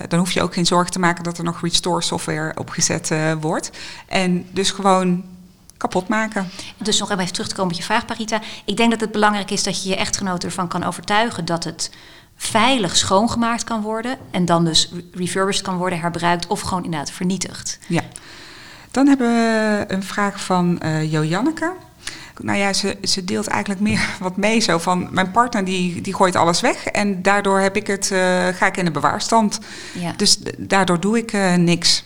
dan hoef je ook geen zorgen te maken dat er nog restore software opgezet eh, wordt. En dus gewoon kapot maken. Dus nog even terug te komen op je vraag, Parita. Ik denk dat het belangrijk is dat je je echtgenoot ervan kan overtuigen dat het veilig schoongemaakt kan worden. En dan dus re- refurbished kan worden, herbruikt of gewoon inderdaad vernietigd. Ja. Dan hebben we een vraag van eh Jo Janneke. Nou ja, ze, ze deelt eigenlijk meer <laughs> wat mee. Zo van, mijn partner die, die gooit alles weg. En daardoor heb ik het, eh, ga ik in de bewaarstand. Ja. Dus daardoor doe ik eh, niks.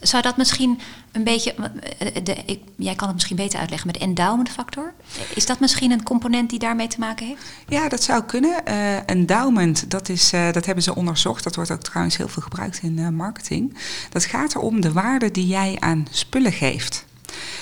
Zou dat misschien een beetje. eh, De, ik, jij kan het misschien beter uitleggen met endowment factor. Is dat misschien een component die daarmee te maken heeft? Ja, dat zou kunnen. Endowment, dat, is, dat hebben ze onderzocht. Dat wordt ook trouwens heel veel gebruikt in marketing. Dat gaat erom de waarde die jij aan spullen geeft.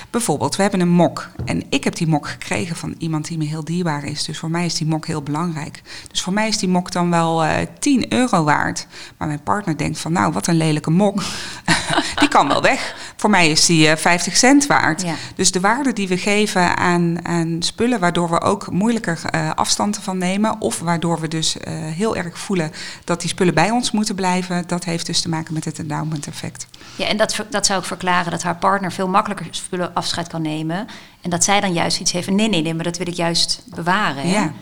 Bijvoorbeeld, we hebben een mok. En ik heb die mok gekregen van iemand die me heel dierbaar is. Dus voor mij is die mok heel belangrijk. Dus voor mij is die mok dan wel eh 10 euro waard. Maar mijn partner denkt van, nou, wat een lelijke mok. <laughs> die kan wel weg. Voor mij is die eh 50 cent waard. Ja. Dus de waarde die we geven aan, aan spullen, waardoor we ook moeilijker eh, afstand ervan nemen. Of waardoor we dus eh, heel erg voelen dat die spullen bij ons moeten blijven. Dat heeft dus te maken met het endowment effect. Ja, en dat, dat zou ik verklaren dat haar partner veel makkelijker spullen afscheid kan nemen. En dat zij dan juist iets heeft van nee, nee, nee, maar dat wil ik juist bewaren. Hè? Ja.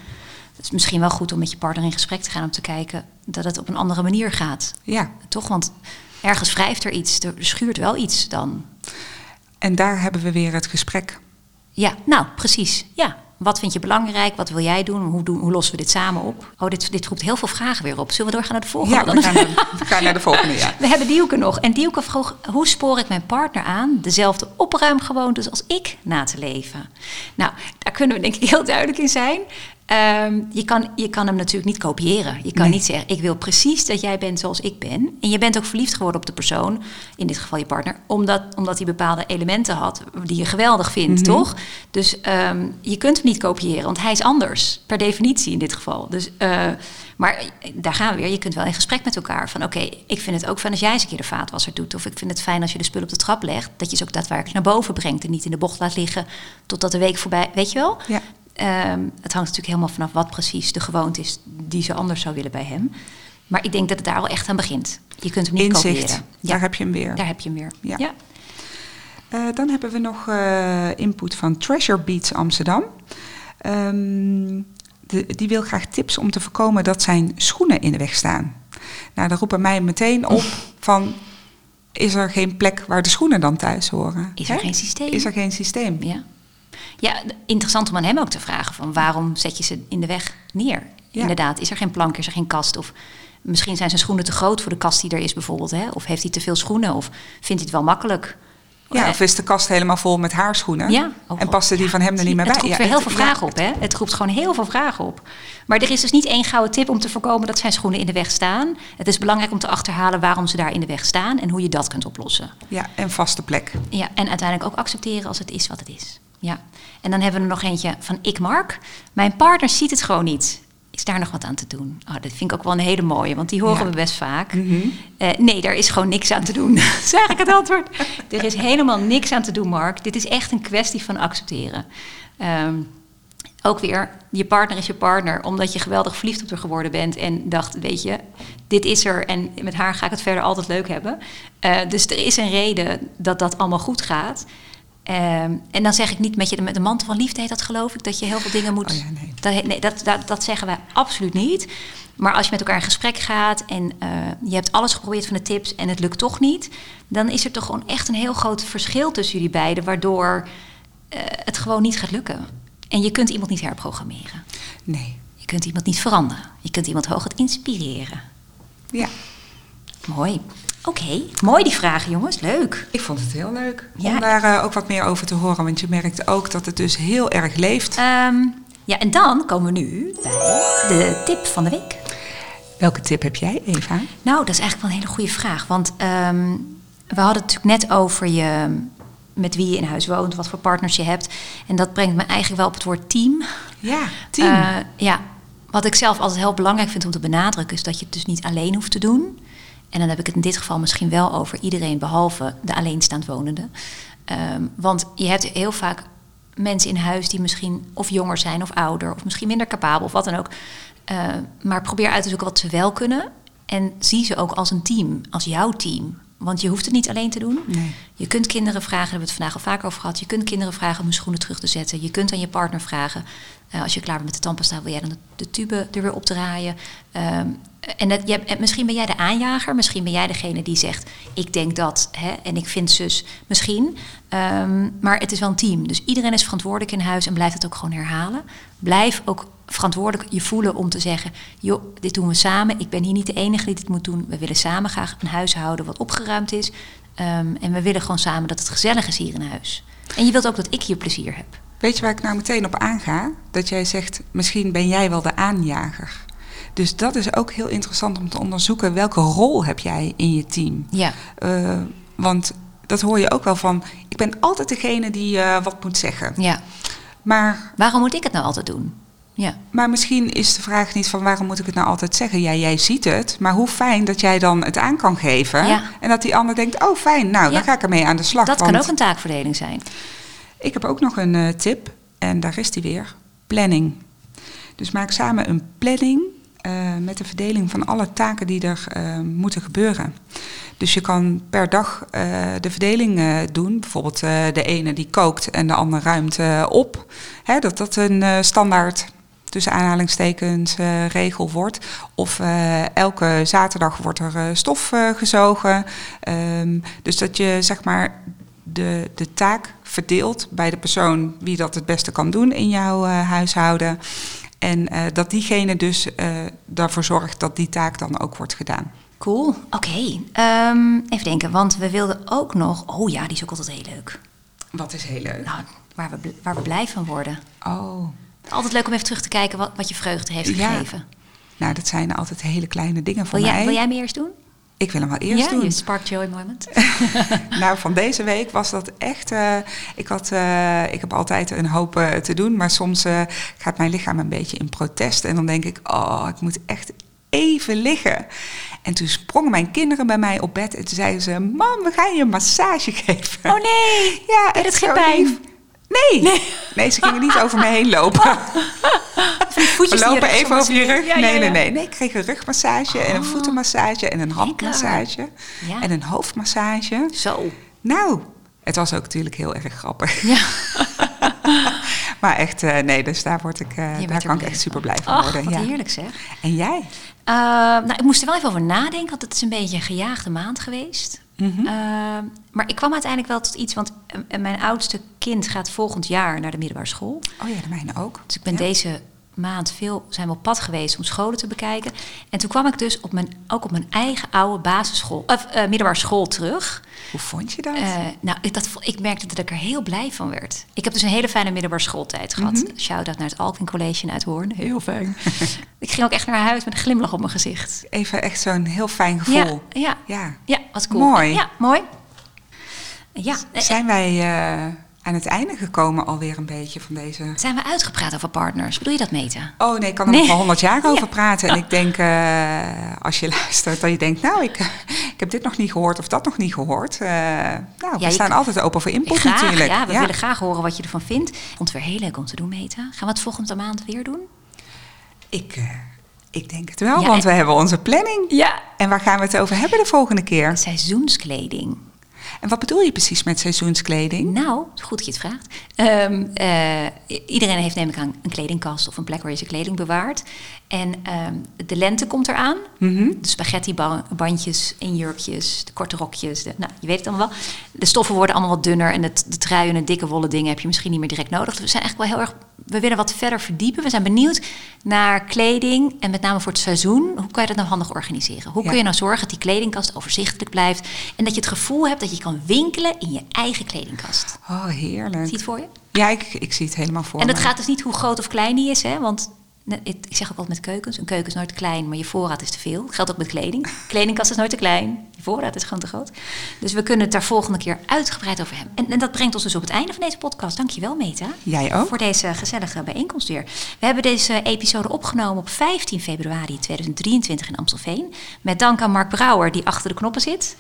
Het is misschien wel goed om met je partner in gesprek te gaan om te kijken dat het op een andere manier gaat. Ja, Toch? Want ergens wrijft er iets, er schuurt wel iets dan. en daar hebben we weer het gesprek. Ja, nou, precies. Ja. Wat vind je belangrijk? Wat wil jij doen? Hoe, doen, hoe lossen we dit samen op? Oh, dit, dit roept heel veel vragen weer op. Zullen we doorgaan naar de volgende? Ja, dan? we gaan, naar- we gaan naar de volgende. Ja. <laughs> We hebben Dielke nog. En Dielke vroeg, hoe spoor ik mijn partner aan dezelfde opruimgewoontes als ik na te leven? Nou, daar kunnen we denk ik heel duidelijk in zijn. Ehm, je, kan, je kan hem natuurlijk niet kopiëren. Je kan Nee. niet zeggen, ik wil precies dat jij bent zoals ik ben. En je bent ook verliefd geworden op de persoon, in dit geval je partner, omdat, omdat hij bepaalde elementen had die je geweldig vindt, toch? Dus ehm, je kunt hem niet kopiëren, want hij is anders, per definitie in dit geval. Dus, eh, maar daar gaan we weer. Je kunt wel in gesprek met elkaar van, oké, ik vind het ook fijn als jij eens een keer de vaatwasser doet. Of ik vind het fijn als je de spullen op de trap legt, dat je ze ook daadwerkelijk naar boven brengt en niet in de bocht laat liggen totdat de week voorbij, weet je wel? Ja. Ehm, het hangt natuurlijk helemaal vanaf wat precies de gewoonte is die ze anders zou willen bij hem. Maar ik denk dat het daar al echt aan begint. Je kunt hem niet Inzicht, kopiëren. daar heb je hem weer. Daar heb je hem weer. Ja. Ja. Eh, dan hebben we nog eh, input van Treasure Beats Amsterdam. Ehm, de, die wil graag tips om te voorkomen dat zijn schoenen in de weg staan. Nou, dat roept bij mij meteen op van... is er geen plek waar de schoenen dan thuis horen? Is er Hè? geen systeem? Is er geen systeem? Ja. Ja, interessant om aan hem ook te vragen van waarom zet je ze in de weg neer? Ja. Inderdaad, is er geen plank, is er geen kast? Of misschien zijn zijn schoenen te groot voor de kast die er is bijvoorbeeld. Hè? Of heeft hij te veel schoenen? Of vindt hij het wel makkelijk? Ja, Eh, of is de kast helemaal vol met haarschoenen? Ja. Oh, en passen die van hem er niet meer het bij? roept Ja, weer heel het- veel ja, vragen op, hè? Het roept gewoon heel veel vragen op. Maar er is dus niet één gouden tip om te voorkomen dat zijn schoenen in de weg staan. Het is belangrijk om te achterhalen waarom ze daar in de weg staan en hoe je dat kunt oplossen. Ja, en vaste plek. Ja, en uiteindelijk ook accepteren als het is wat het is. Ja. En dan hebben we er nog eentje van ik, Mark. Mijn partner ziet het gewoon niet. Is daar nog wat aan te doen? Oh, dat vind ik ook wel een hele mooie, want die horen Ja. we best vaak. Eh, nee, daar is gewoon niks aan te doen. <laughs> zeg ik het antwoord. <laughs> er is helemaal niks aan te doen, Mark. Dit is echt een kwestie van accepteren. Ehm, ook weer, je partner is je partner, omdat je geweldig verliefd op haar geworden bent en dacht, weet je, dit is er en met haar ga ik het verder altijd leuk hebben. Eh, dus er is een reden dat dat allemaal goed gaat. Ehm, en dan zeg ik niet met je met de mantel van liefde heet dat geloof ik, dat je heel veel dingen moet. Oh ja, nee. Dat, nee, dat, dat, dat zeggen wij absoluut niet. Maar als je met elkaar in gesprek gaat en eh, je hebt alles geprobeerd van de tips en het lukt toch niet, dan is er toch gewoon echt een heel groot verschil tussen jullie beiden, waardoor eh, het gewoon niet gaat lukken. En je kunt iemand niet herprogrammeren. Nee. Je kunt iemand niet veranderen. Je kunt iemand hooguit inspireren. Ja, Mooi. Oké, mooi die vragen, jongens. Leuk. ik vond het heel leuk Ja. om daar eh, ook wat meer over te horen. Want je merkt ook dat het dus heel erg leeft. Ehm, ja, en dan komen we nu bij de tip van de week. Welke tip heb jij, Eva? Nou, dat is eigenlijk wel een hele goede vraag. Want ehm, we hadden het natuurlijk net over je, met wie je in huis woont, wat voor partners je hebt. En dat brengt me eigenlijk wel op het woord team. Ja, team. Eh, ja, wat ik zelf altijd heel belangrijk vind om te benadrukken, is dat je het dus niet alleen hoeft te doen. En dan heb ik het in dit geval misschien wel over iedereen behalve de alleenstaand wonende. Ehm, want je hebt heel vaak mensen in huis die misschien of jonger zijn of ouder, of misschien minder capabel of wat dan ook. Eh, maar probeer uit te zoeken wat ze wel kunnen. En zie ze ook als een team, als jouw team. Want je hoeft het niet alleen te doen. Nee. Je kunt kinderen vragen, daar hebben we het vandaag al vaker over gehad. Je kunt kinderen vragen om hun schoenen terug te zetten. Je kunt aan je partner vragen, eh, als je klaar bent met de tandpasta, wil jij dan de, de tube er weer opdraaien? Ehm en dat, je, en misschien ben jij de aanjager, misschien ben jij degene die zegt: Ik denk dat hè, en ik vind zus misschien. Ehm, maar het is wel een team. Dus iedereen is verantwoordelijk in huis en blijft het ook gewoon herhalen. Blijf ook verantwoordelijk je voelen om te zeggen: Joh, dit doen we samen. Ik ben hier niet de enige die dit moet doen. We willen samen graag een huis houden wat opgeruimd is. Ehm, en we willen gewoon samen dat het gezellig is hier in huis. En je wilt ook dat ik hier plezier heb. Weet je waar ik nou meteen op aanga? Dat jij zegt, misschien ben jij wel de aanjager. Dus dat is ook heel interessant om te onderzoeken. Welke rol heb jij in je team? Ja. Uh, want dat hoor je ook wel van. Ik ben altijd degene die uh, wat moet zeggen. Ja. Maar. Waarom moet ik het nou altijd doen? Ja. Maar misschien is de vraag niet van waarom moet ik het nou altijd zeggen? Ja, jij ziet het. Maar hoe fijn dat jij dan het aan kan geven. Ja. En dat die ander denkt, oh fijn, nou, Ja. dan ga ik ermee aan de slag. Dat kan ook een taakverdeling zijn. Ik heb ook nog een eh, tip. En daar is die weer. Planning. Dus maak samen een planning eh, met de verdeling van alle taken die er eh, moeten gebeuren. Dus je kan per dag eh, de verdeling doen. Bijvoorbeeld de ene die kookt en de ander ruimt op. Hè, dat dat een standaard tussen aanhalingstekens regel wordt. Of elke zaterdag wordt er stof gezogen. Ehm, dus dat je zeg maar de, de taak verdeelt bij de persoon wie dat het beste kan doen in jouw huishouden. En eh, dat diegene dus eh daarvoor zorgt dat die taak dan ook wordt gedaan. Cool. Oké. Ehm, even denken, want we wilden ook nog. Oh ja, die is ook altijd heel leuk. Wat is heel leuk. Nou, waar we, waar we blij van worden. Oh, Altijd leuk om even terug te kijken wat, wat je vreugde heeft Ja. gegeven. nou dat zijn altijd hele kleine dingen voor Wil mij. jij, wil jij me eerst doen? Ik wil hem wel eerst ja, doen. je spark joy moment. <laughs> Nou, van deze week was dat echt. eh, ik, had, eh, ik heb altijd een hoop eh, te doen, maar soms gaat mijn lichaam een beetje in protest. En dan denk ik, oh, ik moet echt even liggen. En toen sprongen mijn kinderen bij mij op bed en toen zeiden ze: Mam, we gaan je een massage geven. Oh nee! Ja, echt het geen pijn? Nee. nee, ze gingen niet over me heen lopen. We lopen even over je rug. Ja, nee, nee, ja. nee, nee. Ik kreeg een rugmassage en een voetenmassage en een handmassage. En een hoofdmassage. Zo. Nou, het was ook natuurlijk heel erg grappig. Ja. <laughs> Maar echt, eh, nee, dus daar, word ik, eh, daar kan ik echt super blij van Ach, worden. wat ja. heerlijk zeg. En jij? Eh, nou, ik moest er wel even over nadenken, want het is een beetje een gejaagde maand geweest. Mhm. Eh, maar ik kwam uiteindelijk wel tot iets, want eh, mijn oudste kind gaat volgend jaar naar de middelbare school. Oh ja, de mijne ook. Dus ik ben Ja. deze maand veel zijn we op pad geweest om scholen te bekijken. En toen kwam ik dus op mijn, ook op mijn eigen oude basisschool, of eh, middelbare school terug. Hoe vond je dat? Eh, nou, ik, dat, ik merkte dat ik er heel blij van werd. Ik heb dus een hele fijne middelbare schooltijd gehad. Mhm. Shout-out naar het Alvin College in Uithoorn. Heel fijn. <laughs> ik ging ook echt naar huis met een glimlach op mijn gezicht. Even echt zo'n heel fijn gevoel. ja, Ja. ja, wat cool. Mooi. Ja, mooi. Ja, Zijn wij eh, aan het einde gekomen alweer een beetje van deze... zijn we uitgepraat over partners? Bedoel je dat, Meta? Oh nee, ik kan er Nee. nog wel honderd jaar <laughs> over Ja. praten. En ik denk, eh, als je luistert, dat je denkt... nou, ik, ik heb dit nog niet gehoord of dat nog niet gehoord. Eh, nou, we je staan altijd open voor input Graag, natuurlijk. ja. We willen graag horen wat je ervan vindt. Vond het weer heel leuk om te doen, Meta. Gaan we het volgende maand weer doen? Ik, eh, ik denk het wel, Ja, want we hebben onze planning. Ja. En waar gaan we het over hebben de volgende keer? Seizoenskleding. En wat bedoel je precies met seizoenskleding? Nou, goed dat je het vraagt. Eh, i- iedereen heeft aan een kledingkast of een plek waar je kleding bewaart. En ehm, de lente komt eraan. Mhm. De spaghetti-bandjes en jurkjes, de korte rokjes. De, nou, je weet het allemaal wel. De stoffen worden allemaal wat dunner. En de, de truien en dikke wollen dingen heb je misschien niet meer direct nodig. Dus we zijn eigenlijk wel heel erg... We willen wat verder verdiepen. We zijn benieuwd naar kleding. En met name voor het seizoen. Hoe kan je dat nou handig organiseren? Hoe Ja. kun je nou zorgen dat die kledingkast overzichtelijk blijft? En dat je het gevoel hebt dat je kan winkelen in je eigen kledingkast. Oh, heerlijk. Zie je het voor je? Ja, ik, ik zie het helemaal voor En dat me. gaat dus niet hoe groot of klein die is, hè? Want ik zeg ook altijd met keukens: een keuken is nooit te klein, maar je voorraad is te veel. Dat geldt ook met kleding. Kledingkast is nooit te klein, je voorraad is gewoon te groot. Dus we kunnen het daar volgende keer uitgebreid over hebben. En, en dat brengt ons dus op het einde van deze podcast. Dankjewel, Meta. Jij ook. Voor deze gezellige bijeenkomst weer. We hebben deze episode opgenomen op 15 februari 2023 in Amstelveen. Met dank aan Mark Brouwer, die achter de knoppen zit.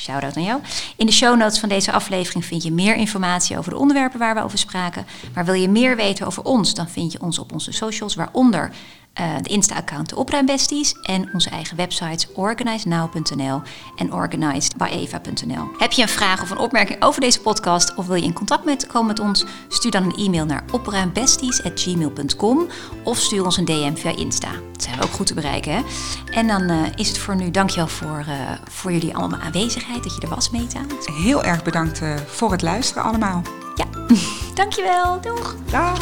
Shout-out aan jou. In de show notes van deze aflevering vind je meer informatie over de onderwerpen waar we over spraken. Maar wil je meer weten over ons, dan vind je ons op onze socials, waaronder eh, de Insta-account De Opruimbesties en onze eigen websites organizenow.nl en organizedbyeva.nl. Heb je een vraag of een opmerking over deze podcast of wil je in contact met, komen met ons? Stuur dan een e-mail naar opruimbesties.gmail.com of stuur ons een DM via Insta. zijn we ook goed te bereiken. Hè? En dan eh, is het voor nu, dankjewel voor, uh, voor jullie allemaal aanwezigheid, dat je er was, Meta. Heel erg bedankt voor het luisteren allemaal. Ja, <laughs> dankjewel. Doeg. Dag.